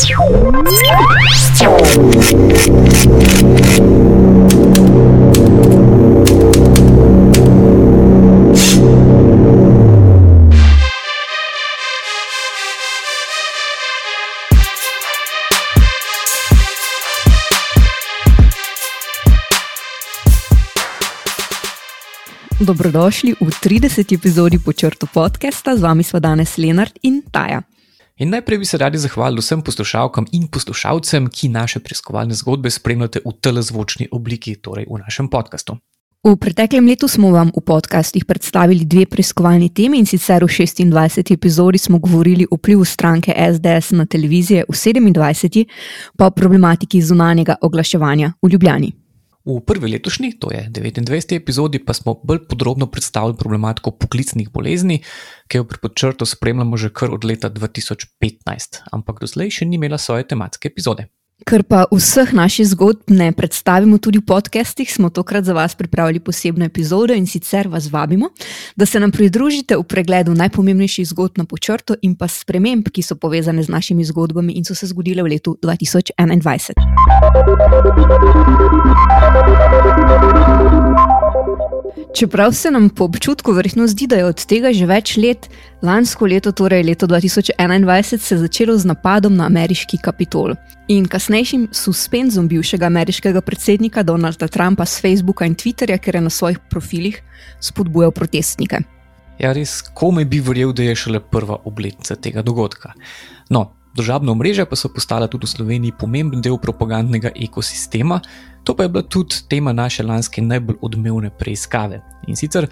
Dobrodošli v 30. epizodi počrtu podcasta, z vami smo danes Lenard in Taja. In najprej bi se radi zahvalili vsem poslušalkam in poslušalcem, ki naše preiskovalne zgodbe spremljate v telezvočni obliki, torej v našem podkastu. V preteklem letu smo vam v podcastih predstavili dve preiskovalni temi in sicer v 26. epizodi smo govorili o vplivu stranke SDS na televizije, v 27. pa o problematiki zunanjega oglaševanja v Ljubljani. V prvi letošnji, to je 29. epizodi, pa smo bolj podrobno predstavili problematiko poklicnih bolezni, ki jo pri podčrtu spremljamo že kar od leta 2015, ampak doslej še ni imela svoje tematske epizode. Ker pa vseh naših zgodb ne predstavimo tudi v podcestih, smo tokrat za vas pripravili posebno epizodo in sicer vas vabimo, da se nam pridružite v pregledu najpomembnejših zgodb na počrtu in pa sprememb, ki so povezane z našimi zgodbami in so se zgodile v letu 2021. Čeprav se nam po občutku verjetno zdi, da je od tega že več let, lansko leto, torej leto 2021, se je začelo z napadom na ameriški kapitol in kasnejšim suspenzom bivšega ameriškega predsednika Donalda Trumpa z Facebooka in Twitterja, ker je na svojih profilih spodbujal protestnike. Ja, res, kome bi verjel, da je šele prva obletnica tega dogodka. No, Državno mreže pa so postale tudi v Sloveniji pomemben del propagandnega ekosistema, to pa je bila tudi tema naše lanske najbolj odmevne preiskave. In sicer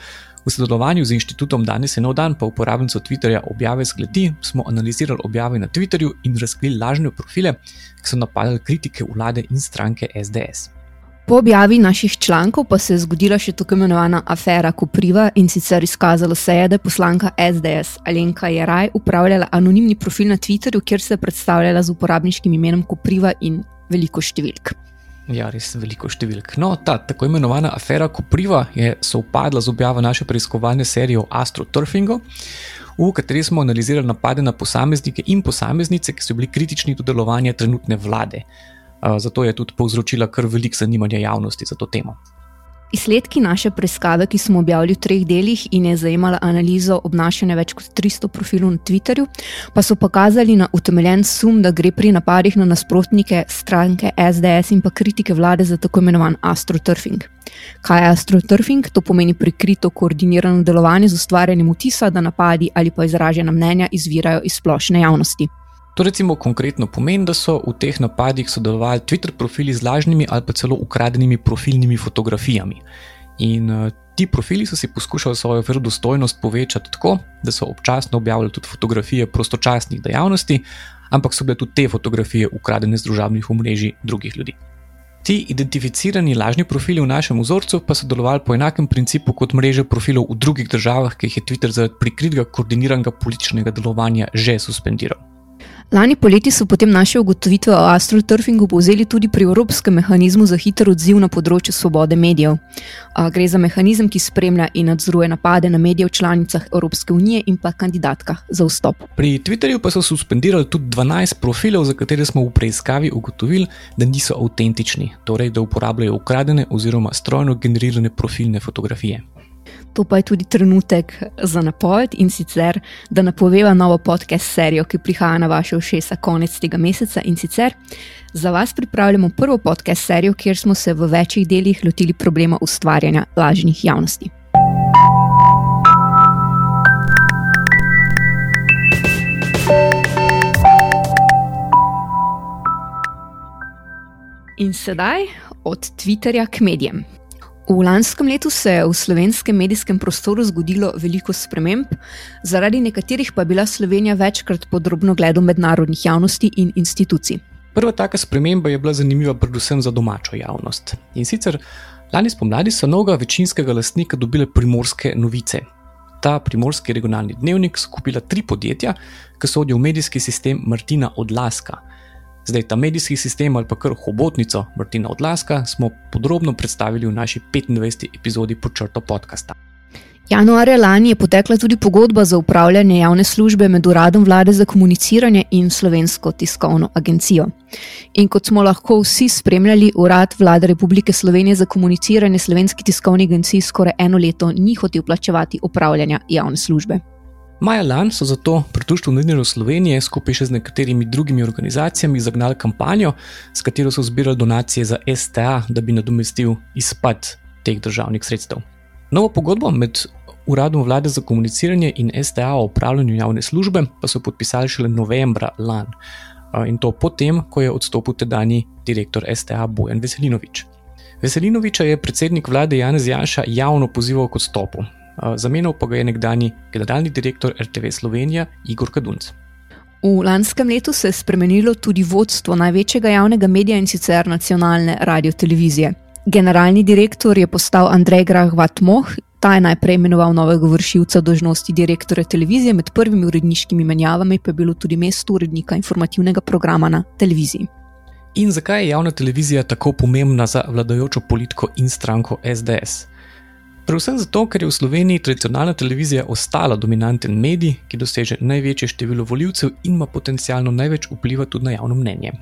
v sodelovanju z inštitutom Danes je nov dan, pa uporabnico Twitterja objave zgledi, smo analizirali objave na Twitterju in razkrili lažne profile, ki so napadali kritike vlade in stranke SDS. Po objavi naših člankov pa se je zgodila še tako imenovana afera Kopriva in sicer izkazalo se je, da je poslanka SDS Alenka Jaraj upravljala anonimni profil na Twitterju, kjer se je predstavljala z uporabniškim imenom Kopriva in veliko številk. Ja, res veliko številk. No, ta tako imenovana afera Kopriva je sovpadla z objavo naše preiskovalne serije o astroturfingu. V kateri smo analizirali napade na posameznike in posameznice, ki so bili kritični do delovanja trenutne vlade zato je tudi povzročila kar velik zanimanje javnosti za to temo. Izsledki naše preiskave, ki smo objavili v treh delih in je zajemala analizo obnašanja več kot 300 profilov na Twitterju, pa so pokazali na utemeljen sum, da gre pri napadih na nasprotnike stranke SDS in pa kritike vlade za tako imenovan astroturfing. Kaj je astroturfing? To pomeni prikrito koordinirano delovanje z ustvarjanjem vtisa, da napadi ali pa izražena mnenja izvirajo iz splošne javnosti. To recimo konkretno pomeni, da so v teh napadih sodelovali Twitter profili z lažnimi ali pa celo ukradenimi profilnimi fotografijami. In uh, ti profili so si poskušali svojo verodostojnost povečati tako, da so občasno objavljali tudi fotografije prostočasnih dejavnosti, ampak so bile tudi te fotografije ukradene z družabnih omrežij drugih ljudi. Ti identificirani lažni profili v našem vzorcu pa so delovali po enakem principu kot mreže profilov v drugih državah, ki jih je Twitter zaradi prikritega koordiniranega političnega delovanja že suspendiral. Lani poleti so potem naše ugotovitve o astroturfingu povzeli tudi pri Evropskem mehanizmu za hiter odziv na področju svobode medijev. Gre za mehanizem, ki spremlja in nadzoruje napade na medije v članicah Evropske unije in pa kandidatkah za vstop. Pri Twitterju pa so suspendirali tudi 12 profilov, za katere smo v preiskavi ugotovili, da niso avtentični, torej da uporabljajo ukradene oziroma strojno generirane profilne fotografije. To pa je tudi trenutek za napoved in sicer, da napoveva novo podcast serijo, ki prihaja na vaše ušesa konec tega meseca. In sicer za vas pripravljamo prvo podcast serijo, kjer smo se v večjih delih lotili problema ustvarjanja lažnih javnosti. In sedaj od Twitterja k medijem. V lanskem letu se je v slovenskem medijskem prostoru zgodilo veliko sprememb, zaradi nekaterih pa je bila Slovenija večkrat podrobno gledal mednarodnih javnosti in institucij. Prva taka sprememba je bila zanimiva predvsem za domačo javnost. In sicer lani spomladi so novega večinskega lastnika dobile primorske novice. Ta primorski regionalni dnevnik so kupila tri podjetja, ki sodijo v medijski sistem Martina Odlaska. Zdaj ta medijski sistem ali pa kar hobotnico Martina Odlaska smo podrobno predstavili v naši 25. epizodi pod črto podcasta. Januarja lani je potekla tudi pogodba za upravljanje javne službe med Uradom vlade za komuniciranje in Slovensko tiskovno agencijo. In kot smo lahko vsi spremljali, Urad vlade Republike Slovenije za komuniciranje Slovenski tiskovni agenciji skoraj eno leto ni hotel plačevati upravljanja javne službe. Maja lani so zato pri Društvu novinarjev Slovenije skupaj še z nekaterimi drugimi organizacijami zagnali kampanjo, s katero so zbirali donacije za STA, da bi nadomestil izpad teh državnih sredstev. Novo pogodbo med Uradom vlade za komuniciranje in STA o upravljanju javne službe pa so podpisali šele novembra lani. In to potem, ko je odstopil tedajni direktor STA Bojan Veselinovič. Veselinoviča je predsednik vlade Janez Janša javno pozival k odstopu, zamenjal pa ga je nekdani generalni direktor RTV Slovenija Igor Kadunc. V lanskem letu se je spremenilo tudi vodstvo največjega javnega medija in sicer nacionalne radio-televizije. Generalni direktor je postal Andrej Grahvat Moh, ta je najprej imenoval novega vršilca dožnosti direktorja televizije, med prvimi uredniškimi menjavami pa je bilo tudi mesto urednika informativnega programa na televiziji. In zakaj je javna televizija tako pomembna za vladajočo politiko in stranko SDS? Predvsem zato, ker je v Sloveniji tradicionalna televizija ostala dominanten medij, ki doseže največje število voljivcev in ima potencialno največ vpliva tudi na javno mnenje.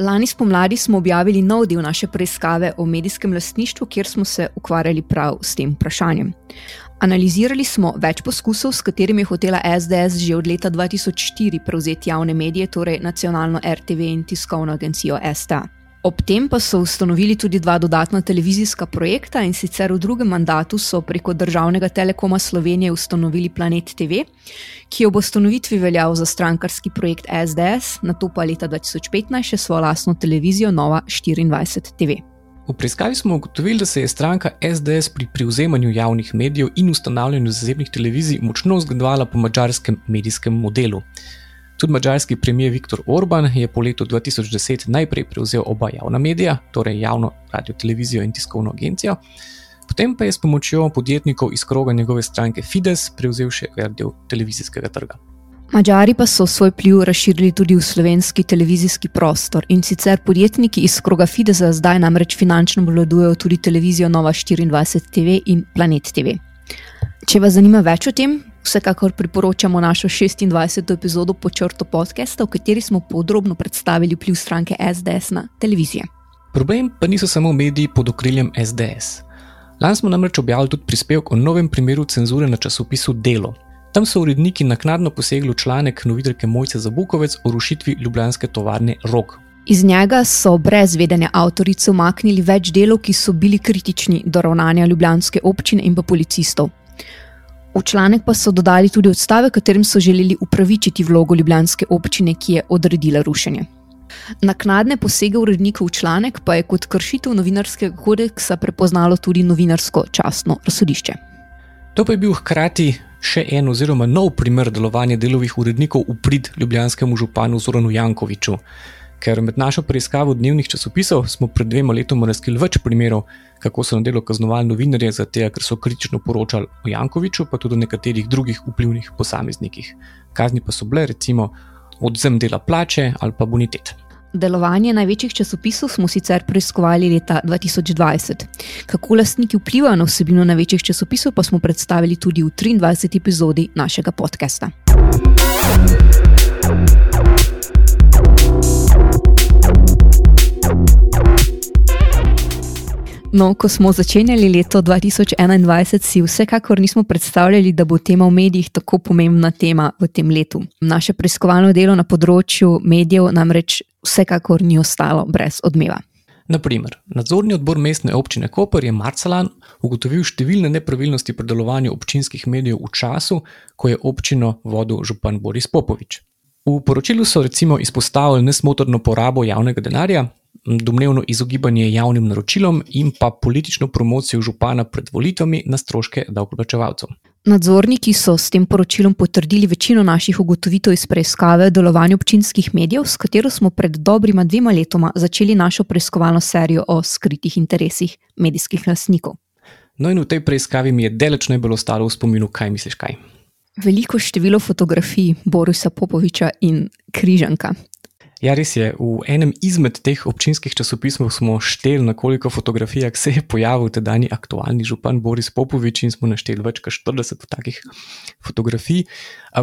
Lani spomladi smo objavili nov del naše preiskave o medijskem lastništvu, kjer smo se ukvarjali prav s tem vprašanjem. Analizirali smo več poskusov, s katerimi je hotela SDS že od leta 2004 prevzeti javne medije, torej nacionalno RTV in tiskovno agencijo STA. Ob tem pa so ustanovili tudi dva dodatna televizijska projekta in sicer v drugem mandatu so preko državnega telekoma Slovenije ustanovili Planet TV, ki ob ustanovitvi veljal za strankarski projekt SDS, na to pa leta 2015 še svojo lastno televizijo Nova 24 TV. V preiskavi smo ugotovili, da se je stranka SDS pri prevzemanju javnih medijev in ustanavljanju zasebnih televizij močno zgledovala po mačarskem medijskem modelu. Tudi mačarski premijer Viktor Orban je po letu 2010 najprej prevzel oba javna medija, torej javno radio, televizijo in tiskovno agencijo, potem pa je s pomočjo podjetnikov iz kroga njegove stranke Fides prevzel še velik del televizijskega trga. Mačari pa so svoj pliv razširili tudi v slovenski televizijski prostor in sicer podjetniki iz kroga Fidesa zdaj namreč finančno obvladujejo tudi televizijo Nova 24 TV in Planet TV. Če vas zanima več o tem, Vsekakor priporočamo našo 26. epizodo počrto podcasta, v kateri smo podrobno predstavili vpliv stranke SDS na televizijo. Problem pa niso samo mediji pod okriljem SDS. Lani smo namreč objavili tudi prispevek o novem primeru cenzure na časopisu Delo. Tam so uredniki naknadno posegli v članek novinarke Mojce Zabukovec o rušitvi ljubljanske tovarne Rog. Iz njega so brez vedenja avtorice umaknili več delov, ki so bili kritični do ravnanja ljubljanske občine in pa policistov. V članek pa so dodali tudi odstave, katerim so želeli upravičiti vlogo ljubljanske občine, ki je odredila rušenje. Naknadne posege urednikov v članek pa je kot kršitev novinarskega kodeksa prepoznalo tudi novinarsko častno razsodišče. To pa je bil hkrati še en oziroma nov primer delovanja delovih urednikov v prid ljubljanskemu županu Zoranu Jankoviču. Ker med našo preiskavo dnevnih časopisov smo pred dvema letoma razkrili več primerov, kako so na delo kaznovali novinarje, zato ker so kritično poročali o Jankoviču, pa tudi o nekaterih drugih vplivnih posameznikih. Kazni pa so bile recimo odzem dela plače ali pa bonitet. Delovanje največjih časopisov smo sicer preiskovali leta 2020. Kako lastniki vplivajo na vsebino največjih časopisov, pa smo predstavili tudi v 23. epizodi našega podcasta. No, ko smo začenjali leto 2021, si vsekakor nismo predstavljali, da bo tema v medijih tako pomembna tema v tem letu. Naše preiskovalno delo na področju medijev namreč vsekakor ni ostalo brez odmeva. Naprimer, nadzorni odbor mestne občine Koper je Marcelan ugotovil številne nepravilnosti pri delovanju občinskih medijev v času, ko je občino vodil župan Boris Popovič. V poročilu so recimo izpostavili nesmotrno porabo javnega denarja, domnevno izogibanje javnim naročilom in pa politično promocijo župana pred volitvami na stroške davkoplačevalcev. Nadzorniki so s tem poročilom potrdili večino naših ugotovitev iz preiskave o delovanju občinskih medijev, s katero smo pred dobrima dvema letoma začeli našo preiskovalno serijo o skritih interesih medijskih lastnikov. No, in v tej preiskavi mi je deleč najbolj ostalo v spominu, kaj misliš kaj. Veliko število fotografij Borisa Popoviča in Križanka. Ja, res je. V enem izmed teh občinskih časopismov smo šteli, na koliko fotografijah se je pojavil tedajni aktualni župan Boris Popovič in smo našteli več kot 40 takih fotografij.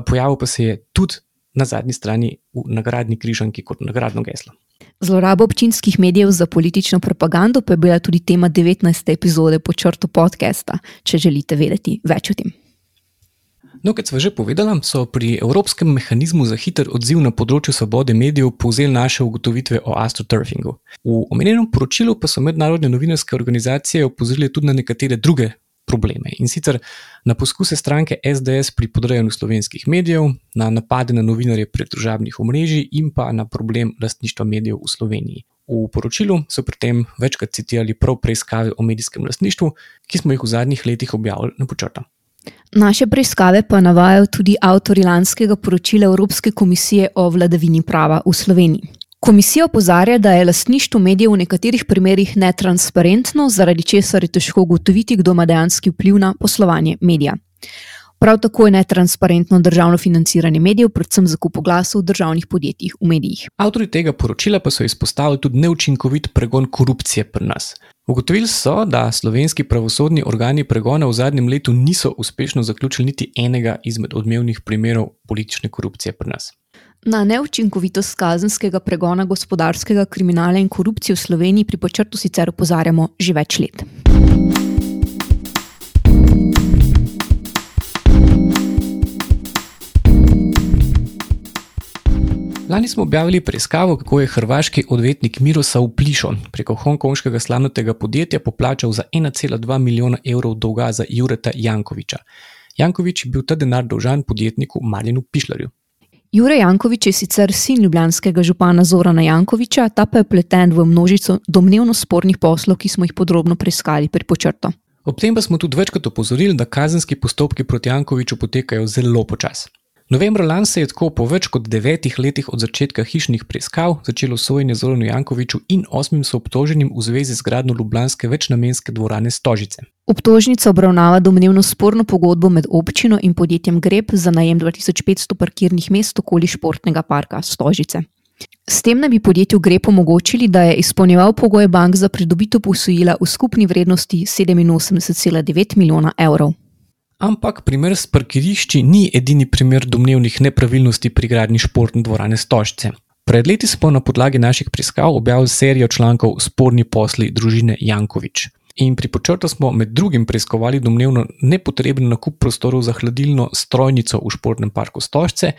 Pojavil pa se je tudi na zadnji strani v nagradni križanki kot nagradno geslo. Zloraba občinskih medijev za politično propagando pa je bila tudi tema 19. epizode po črtu podcasta, če želite vedeti več o tem. No, kot smo že povedali, so pri Evropskem mehanizmu za hiter odziv na področju svobode medijev povzeli naše ugotovitve o astroturfingu. V omenjenem poročilu pa so mednarodne novinarske organizacije opozorili tudi na nekatere druge probleme in sicer na poskuse stranke SDS pri podrejanju slovenskih medijev, na napade na novinarje prek družabnih omrežij in pa na problem lastništva medijev v Sloveniji. V poročilu so pri tem večkrat citirali prav preiskave o medijskem lastništvu, ki smo jih v zadnjih letih objavili na počrta. Naše preiskave pa navajajo tudi avtori lanskega poročila Evropske komisije o vladavini prava v Sloveniji. Komisija opozarja, da je lastništvo medijev v nekaterih primerjih netransparentno, zaradi česar je težko ugotoviti, kdo ima dejanski vpliv na poslovanje medija. Prav tako je netransparentno državno financiranje medijev, predvsem zakup glasov v državnih podjetjih v medijih. Avtori tega poročila pa so izpostavili tudi neučinkovit pregon korupcije pri nas. Ugotovili so, da slovenski pravosodni organi pregona v zadnjem letu niso uspešno zaključili niti enega izmed odmevnih primerov politične korupcije pri nas. Na neučinkovitost kazenskega pregona gospodarskega kriminala in korupcije v Sloveniji pri počrtu sicer opozarjamo že več let. Lani smo objavili preiskavo, kako je hrvaški odvetnik Miroslav Plišon preko hongkonškega slavnega podjetja poplačal za 1,2 milijona evrov dolga za Jureta Jankoviča. Jankovič je bil ta denar dolžan podjetniku Marjenu Pišljarju. Jure Jankovič je sicer sin ljubljanskega župana Zorana Jankoviča, ta pa je pleten v množico domnevno spornih poslov, ki smo jih podrobno preiskali pri počrtu. Ob tem pa smo tudi večkrat opozorili, da kazenski postopki proti Jankoviču potekajo zelo počasi. Novembra lani se je tako po več kot devetih letih od začetka hišnih preiskav začelo sojenje Zoranu Jankoviču in osmim so obtoženim v zvezi z gradnjo Ljubljanske večnamenske dvorane Stožice. Obtožnica obravnava domnevno sporno pogodbo med občino in podjetjem Greb za najem 2500 parkirnih mest okoli športnega parka Stožice. S tem naj bi podjetju Greb omogočili, da je izpolnjeval pogoje bank za pridobitev posojila v skupni vrednosti 87,9 milijona evrov. Ampak primer s parkirišči ni edini primer domnevnih nepravilnosti pri gradnji športne dvorane Stožce. Pred leti smo na podlagi naših preiskav objavili serijo člankov Sporni posli družine Jankovič. In pri počrtu smo med drugim preiskovali domnevno nepotreben nakup prostorov za hladilno strojnico v športnem parku Stožce,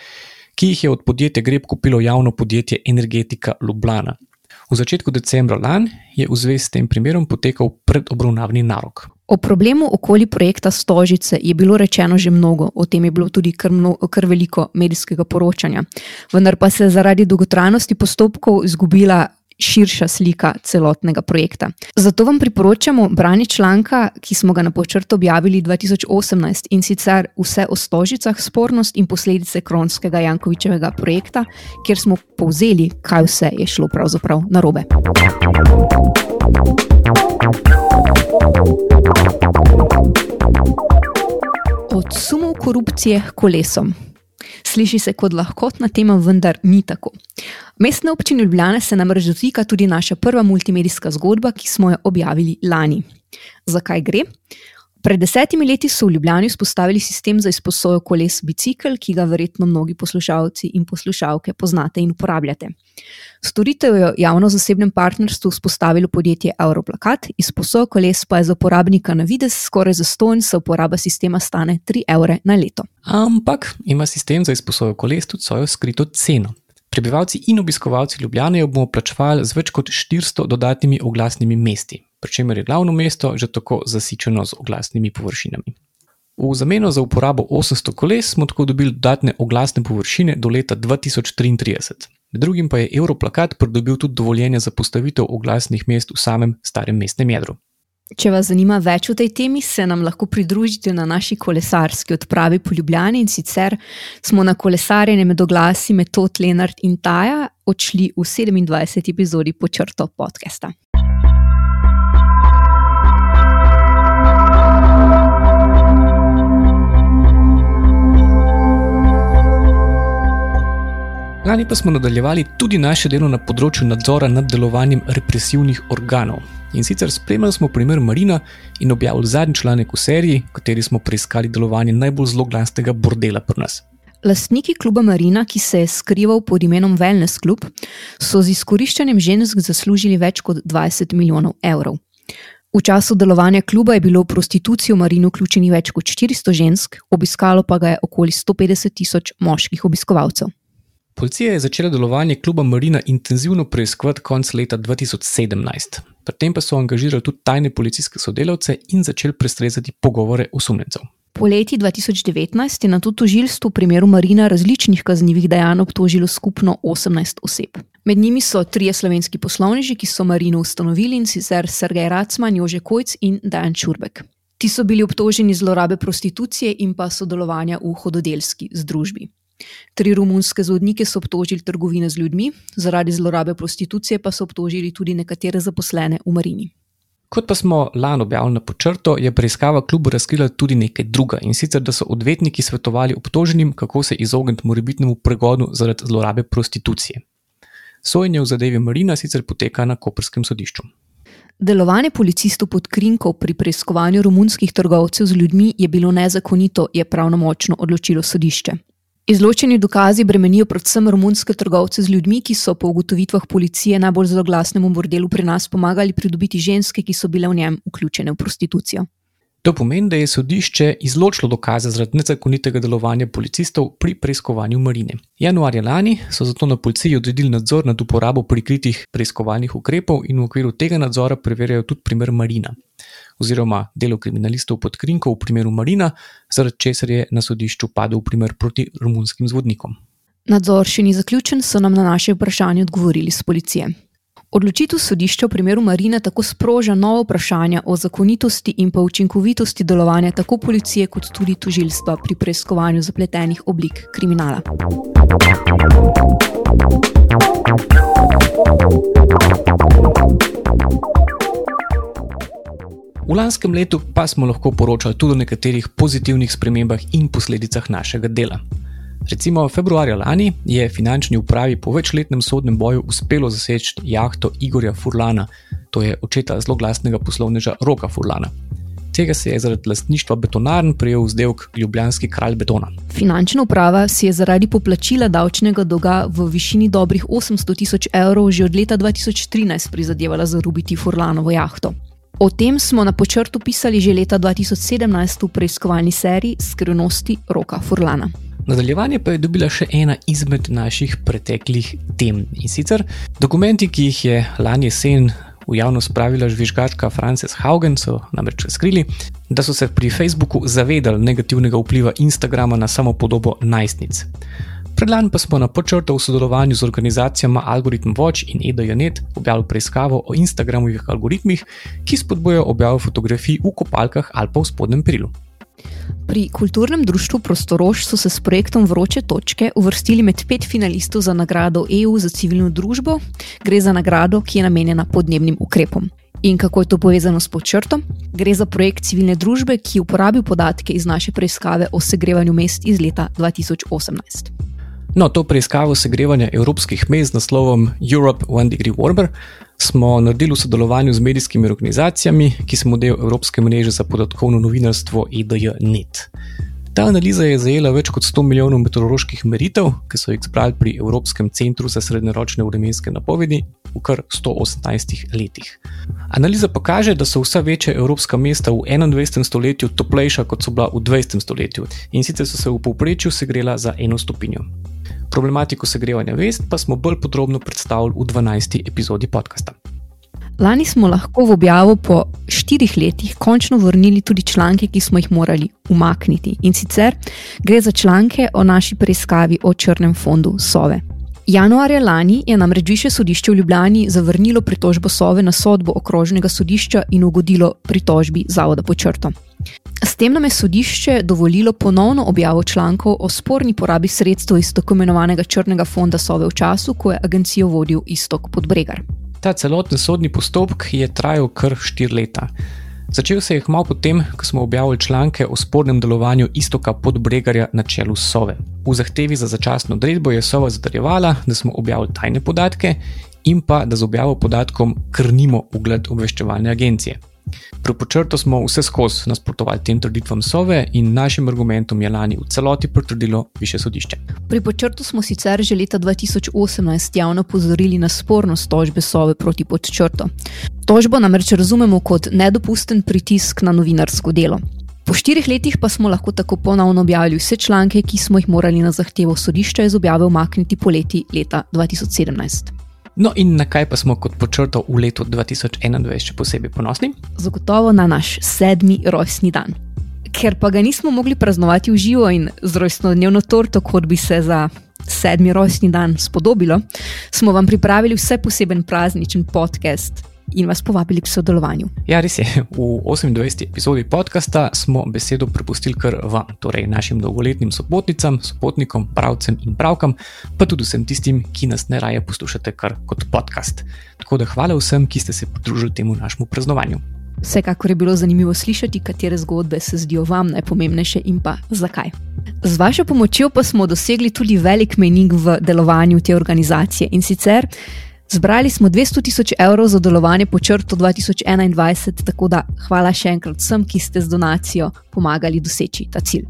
ki jih je od podjetja Greb kupilo javno podjetje Energetika Ljubljana. V začetku decembra lani je v zvezi s tem primerom potekal predobravnavni narok. O problemu okoli projekta Stožice je bilo rečeno že mnogo, o tem je bilo tudi kar, mno, kar veliko medijskega poročanja. Vendar pa se je zaradi dolgotrajnosti postopkov izgubila širša slika celotnega projekta. Zato vam priporočamo branje članka, ki smo ga na počrtu objavili 2018 in sicer vse o Stožicah, spornost in posledice kronskega Jankovičevega projekta, kjer smo povzeli, kaj vse je šlo pravzaprav narobe. Od sumov korupcije kolesom. Sliši se kot lahkotna tema, vendar ni tako. Mestna občina Ljubljana se namreč dotika tudi naša prva multimedijska zgodba, ki smo jo objavili lani. Zakaj gre? Pred desetimi leti so v Ljubljani vzpostavili sistem za izposojo koles bicikl, ki ga verjetno mnogi poslušalci in poslušalke poznate in uporabljate. Storitev je v javno-zasebnem partnerstvu vzpostavilo podjetje Europlakat, izposojo koles pa je za uporabnika na vides skoraj zastonj, saj uporaba sistema stane 3 evre na leto. Ampak ima sistem za izposojo koles tudi svojo skrito ceno. Prebivalci in obiskovalci Ljubljane jo bomo plačevali z več kot 400 dodatnimi oglasnimi mesti, pri čemer je glavno mesto že tako zasičeno z oglasnimi površinami. V zameno za uporabo 800 koles smo tako dobili dodatne oglasne površine do leta 2033. Med drugim pa je Europlakat pridobil tudi dovoljenje za postavitev oglasnih mest v samem starem mestnem jedru. Če vas zanima več o tej temi, se nam lahko pridružite na naši kolesarski odpravi po Ljubljani in sicer smo na kolesarjenje med oglasi Metod Lenart in Taja odšli v 27. epizodi počrto podcasta. Lani pa smo nadaljevali tudi naše delo na področju nadzora nad delovanjem represivnih organov. In sicer spremljali smo primer Marina in objavili zadnji članek v seriji, v kateri smo preiskali delovanje najbolj zloglasnega bordela pri nas. Lastniki kluba Marina, ki se je skrival pod imenom Wellness Club, so z izkoriščanjem žensk zaslužili več kot 20 milijonov evrov. V času delovanja kluba je bilo v prostitucijo v Marinu vključeni več kot 400 žensk, obiskalo pa ga je okoli 150 tisoč moških obiskovalcev. Policija je začela delovanje kluba Marina intenzivno preiskovati konec leta 2017. Pri tem pa so angažirali tudi tajne policijske sodelavce in začeli prestrezati pogovore osumljencev. Po leti 2019 je na to tožilstvo v primeru Marina različnih kaznjivih dejanj obtožilo skupno 18 oseb. Med njimi so trije slovenski poslovneži, ki so Marino ustanovili in sicer Sergej Racman, Jože Kojc in Dajan Čurbek. Ti so bili obtoženi zlorabe prostitucije in pa sodelovanja v hododelski združbi. Tri romunske zvodnike so obtožili trgovine z ljudmi, zaradi zlorabe prostitucije pa so obtožili tudi nekatere zaposlene v Marini. Kot pa smo lani objavili na počrto, je preiskava klubu razkrila tudi nekaj druga in sicer, da so odvetniki svetovali obtoženim, kako se izogniti morebitnemu pregonu zaradi zlorabe prostitucije. Sojenje v zadevi Marina sicer poteka na Koperskem sodišču. Delovanje policistov pod krinko pri preiskovanju romunskih trgovcev z ljudmi je bilo nezakonito, je pravnomočno odločilo sodišče. Izločeni dokazi bremenijo predvsem romunske trgovce z ljudmi, ki so po ugotovitvah policije najbolj zloglasnemu bordelu pri nas pomagali pridobiti ženske, ki so bile v njem vključene v prostitucijo. To pomeni, da je sodišče izločilo dokaze zaradi nezakonitega delovanja policistov pri preiskovanju Marine. Januarja lani so zato na policiji odredili nadzor nad uporabo prikritih preiskovalnih ukrepov in v okviru tega nadzora preverjajo tudi primer Marina oziroma delo kriminalistov pod krinko v primeru Marina, zaradi česar je na sodišču padel primer proti romunskim zvodnikom. Nadzor še ni zaključen, so nam na naše vprašanje odgovorili z policije. Odločitev sodišča v primeru Marina tako sproža novo vprašanje o zakonitosti in pa učinkovitosti delovanja tako policije kot tudi tožilstva pri preiskovanju zapletenih oblik kriminala. V lanskem letu pa smo lahko poročali tudi o nekaterih pozitivnih spremembah in posledicah našega dela. Recimo, februarja lani je finančni upravi po večletnem sodnem boju uspelo zaseči jahto Igorja Furlana, to je očeta zloglasnega poslovneža Roka Furlana. Tega se je zaradi lastništva betonarn prijel vzdelk Ljubljanski kralj betona. Finančna uprava si je zaradi poplačila davčnega dolga v višini dobrih 800 tisoč evrov že od leta 2013 prizadevala zarubiti Furlanovo jahto. O tem smo na počrtu pisali že leta 2017 v preiskovalni seriji Skrivnosti Roka Furlana. Nadaljevanje pa je dobila še ena izmed naših preteklih tem in sicer dokumenti, ki jih je lani jesen v javnost spravila žvižgačka Frances Haugen, so namreč razkrili, da so se pri Facebooku zavedali negativnega vpliva Instagrama na samo podobo najstnic. Predlani pa smo na počrtu v sodelovanju z organizacijama Algorithm Watch in EDJNet objavili preiskavo o Instagramovih algoritmih, ki spodbujajo objavo fotografij v kopalkah ali pa v spodnjem prilu. Pri kulturnem društvu Prostorož so se s projektom Vroče točke uvrstili med pet finalistov za nagrado EU za civilno družbo. Gre za nagrado, ki je namenjena podnebnim ukrepom. In kako je to povezano s počrtom? Gre za projekt civilne družbe, ki je uporabil podatke iz naše preiskave o segrevanju mest iz leta 2018. No, to preiskavo segrevanja evropskih mest z naslovom Europe One Degree Warmer smo naredili v sodelovanju z medijskimi organizacijami, ki smo del Evropske mreže za podatkovno novinarstvo EDJ.net. Ta analiza je zajela več kot 100 milijonov meteoroloških meritev, ki so jih zbrali pri Evropskem centru za srednjeročne vremenske napovedi v kar 118 letih. Analiza pa kaže, da so vsa večja evropska mesta v 21. stoletju toplejša kot so bila v 20. stoletju in sicer so se v povprečju segrela za eno stopinjo. Problematiko segrevanja vest pa smo bolj podrobno predstavili v 12. epizodi podcasta. Lani smo lahko v objavo po štirih letih končno vrnili tudi članke, ki smo jih morali umakniti. In sicer gre za članke o naši preiskavi o črnem fondu Sove. Januarja lani je namreč više sodišče v Ljubljani zavrnilo pritožbo Sove na sodbo okrožnega sodišča in ugodilo pritožbi Zavoda po črto. S tem nam je sodišče dovolilo ponovno objavo člankov o sporni porabi sredstev iz tako imenovanega črnega fonda Sove v času, ko je agencijo vodil Istok Podbregar. Ta celoten sodni postopek je trajal kar štiri leta. Začel se je kmalo potem, ko smo objavili članke o spornem delovanju istoka podbregarja na čelu Sove. V zahtevi za začasno odredbo je Sova zatrjevala, da smo objavili tajne podatke in pa da z objavo podatkom krnimo ugled obveščevalne agencije. Pri počrtu smo vse skozi nasprotovali tem trditvam Sove in našim argumentom je lani v celoti potrdilo više sodišče. Pri počrtu smo sicer že leta 2018 javno pozorili na spornost tožbe Sove proti podčrtu. Tožbo namreč razumemo kot nedopusten pritisk na novinarsko delo. Po štirih letih pa smo lahko tako ponovno objavili vse članke, ki smo jih morali na zahtevo sodišča iz objave umakniti poleti leta 2017. No, in na kaj pa smo kot počrto v letu 2021 še posebej ponosni? Zagotovo na naš sedmi rojstni dan. Ker pa ga nismo mogli praznovati v živo in z rojstnodnevno torto, kot bi se za sedmi rojstni dan spodobilo, smo vam pripravili vse poseben prazničen podcast, in vas povabili k sodelovanju. Ja, res je. V 28. epizodi podcasta smo besedo prepustili kar vam, torej našim dolgoletnim sopotnicam, sopotnikom, pravcem in pravkam, pa tudi vsem tistim, ki nas ne raje poslušate kar kot podcast. Tako da hvala vsem, ki ste se pridružili temu našemu praznovanju. Vsekakor je bilo zanimivo slišati, katere zgodbe se zdijo vam najpomembnejše in pa zakaj. Z vašo pomočjo pa smo dosegli tudi velik menik v delovanju te organizacije in sicer Zbrali smo 200 tisoč evrov za delovanje po črtu 2021, tako da hvala še enkrat vsem, ki ste z donacijo pomagali doseči ta cilj.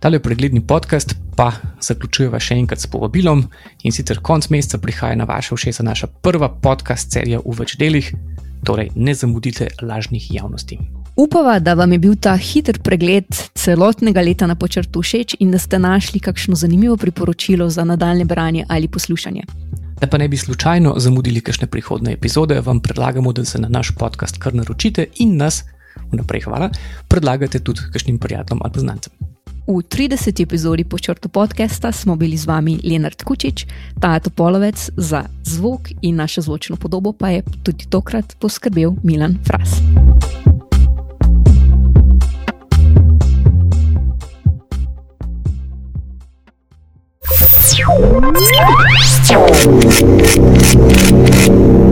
Tale pregledni podcast pa zaključujeva še enkrat s povabilom in sicer konc meseca prihaja na vaše všesa naša prva podcast serija v več delih, torej ne zamudite lažnih javnosti. Upava, da vam je bil ta hiter pregled celotnega leta na počrtu všeč in da ste našli kakšno zanimivo priporočilo za nadaljne branje ali poslušanje. Da pa ne bi slučajno zamudili kakšne prihodne epizode, vam predlagamo, da se na naš podcast kar naročite in nas, vnaprej hvala, predlagate tudi kakšnim prijateljem ali znancem. V 30. epizodi počrtu podcasta smo bili z vami Leonard Kučič, Tato Polovec za zvok in našo zvočno podobo pa je tudi tokrat poskrbel Milan Fras. Let's go.